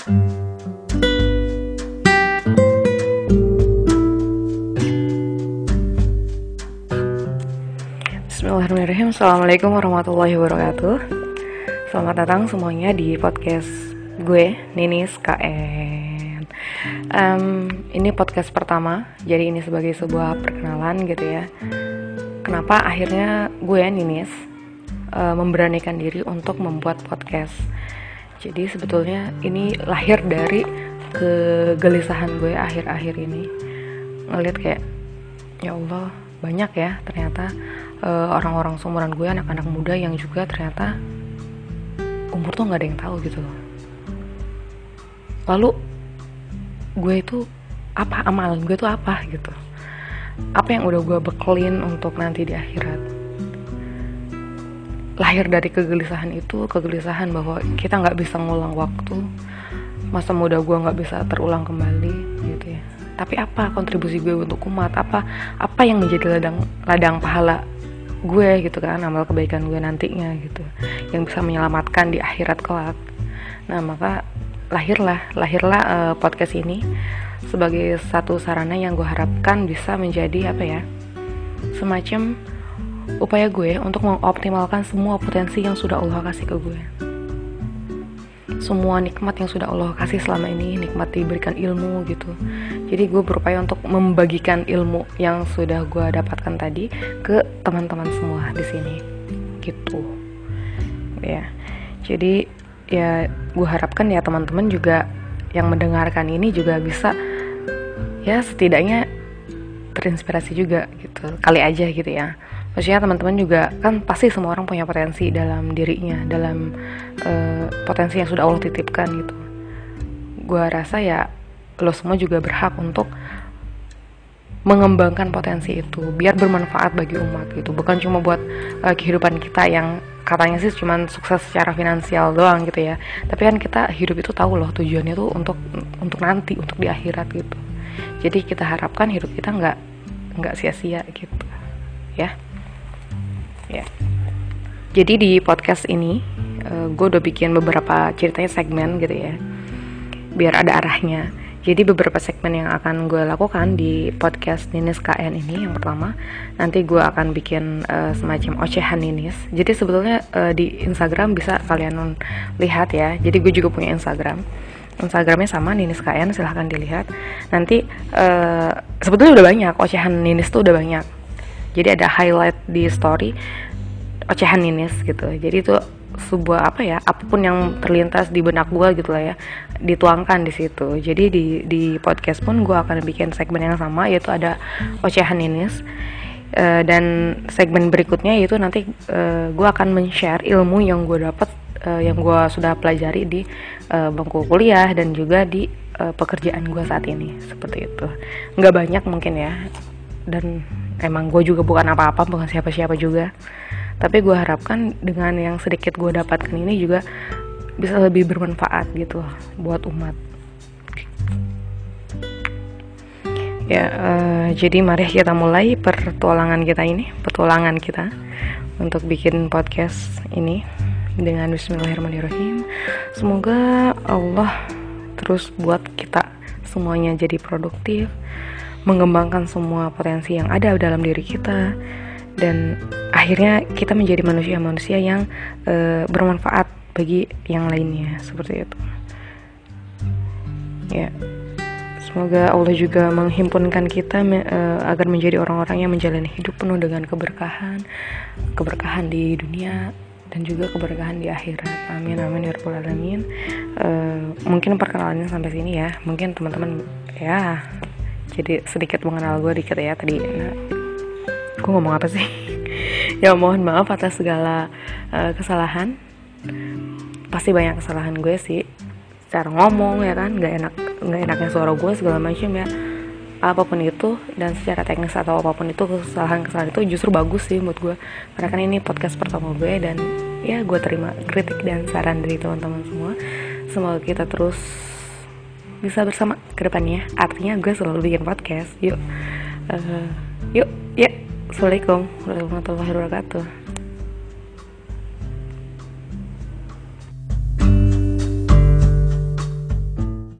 Bismillahirrahmanirrahim. Assalamualaikum warahmatullahi wabarakatuh. Selamat datang semuanya di podcast gue Ninis KN um, Ini podcast pertama Jadi ini sebagai sebuah perkenalan gitu ya. Kenapa akhirnya gue Ninis uh, Memberanikan diri untuk membuat podcast Jadi sebetulnya ini lahir dari kegelisahan gue akhir-akhir ini. Ngeliat kayak Ya Allah banyak ya ternyata eh, orang-orang seumuran gue anak-anak muda yang juga ternyata umur tuh nggak ada yang tahu gitu lalu gue itu apa amalan gue itu apa? gitu. Apa yang udah gue bekelin untuk nanti di akhirat lahir dari kegelisahan itu kegelisahan bahwa kita nggak bisa ngulang waktu masa muda gue nggak bisa terulang kembali gitu ya. Tapi apa kontribusi gue untuk umat? Apa apa yang menjadi ladang ladang pahala gue gitu kan? Amal kebaikan gue nantinya gitu. Yang bisa menyelamatkan di akhirat kelak. Nah maka lahirlah lahirlah uh, podcast ini sebagai satu sarana yang gue harapkan bisa menjadi apa ya semacam upaya gue untuk mengoptimalkan semua potensi yang sudah Allah kasih ke gue. Semua nikmat yang sudah Allah kasih selama ini nikmat diberikan ilmu gitu. Jadi gue berupaya untuk membagikan ilmu yang sudah gue dapatkan tadi ke teman-teman semua di sini. Gitu. Ya. Jadi ya gue harapkan ya teman-teman juga yang mendengarkan ini juga bisa ya setidaknya terinspirasi juga gitu. Kali aja gitu ya maksudnya teman-teman juga kan pasti semua orang punya potensi dalam dirinya dalam uh, potensi yang sudah Allah titipkan gitu. Gue rasa ya lo semua juga berhak untuk mengembangkan potensi itu biar bermanfaat bagi umat gitu. Bukan cuma buat uh, kehidupan kita yang katanya sih cuma sukses secara finansial doang gitu ya. Tapi kan kita hidup itu tahu loh tujuannya tuh untuk untuk nanti untuk di akhirat gitu. Jadi kita harapkan hidup kita nggak nggak sia-sia gitu ya ya. Jadi di podcast ini uh, eh, gue udah bikin beberapa ceritanya segmen gitu ya. Biar ada arahnya. Jadi beberapa segmen yang akan gue lakukan di podcast Ninis KN ini yang pertama nanti gue akan bikin uh, semacam ocehan Ninis. Jadi sebetulnya uh, di Instagram bisa kalian lihat ya. Jadi gue juga punya Instagram. Instagramnya sama Ninis KN silahkan dilihat. Nanti uh, sebetulnya udah banyak ocehan Ninis tuh udah banyak jadi ada highlight di story ocehan ninis gitu. Jadi itu sebuah apa ya apa pun yang terlintas di benak gue gitu lah ya dituangkan di situ. Jadi di di podcast pun gue akan bikin segmen yang sama yaitu ada ocehan ninis. Uh, dan segmen berikutnya yaitu nanti uh, gue akan men-share ilmu yang gue dapat uh, yang gue sudah pelajari di uh, bangku kuliah dan juga di pekerjaan gue saat ini. Seperti itu. Nggak banyak mungkin ya. Dan emang gue juga bukan apa-apa bukan siapa-siapa juga. Tapi gue harapkan dengan yang sedikit gue dapatkan ini juga bisa lebih bermanfaat gitu buat umat. Ya uh, jadi mari kita mulai pertualangan kita ini petualangan kita untuk bikin podcast ini dengan Bismillahirrahmanirrahim. Semoga Allah terus buat kita semuanya jadi produktif mengembangkan semua potensi yang ada dalam diri kita. Dan akhirnya kita menjadi manusia-manusia yang uh, bermanfaat bagi yang lainnya seperti itu. Ya. Semoga Allah juga menghimpunkan kita uh, agar menjadi orang-orang yang menjalani hidup penuh dengan keberkahan keberkahan di dunia dan juga keberkahan di akhirat. Amin amin ya rabbal alamin. Uh, mungkin perkenalannya sampai sini ya. Mungkin teman-teman ya jadi sedikit mengenal gue dikit ya tadi. Nah, gue ngomong apa sih? Ya mohon maaf atas segala uh, kesalahan. Pasti banyak kesalahan gue sih. Cara ngomong ya kan? Nggak enak nggak enaknya suara gue segala macam ya. Apa pun itu dan secara teknis atau apa pun itu kesalahan-kesalahan itu justru bagus sih menurut gue karena kan ini podcast pertama gue dan ya gue terima kritik dan saran dari teman-teman semua. Semoga kita terus bisa bersama ke depannya. Artinya gue selalu bikin podcast. Yuk. Uh, yuk ya assalamualaikum warahmatullahi wabarakatuh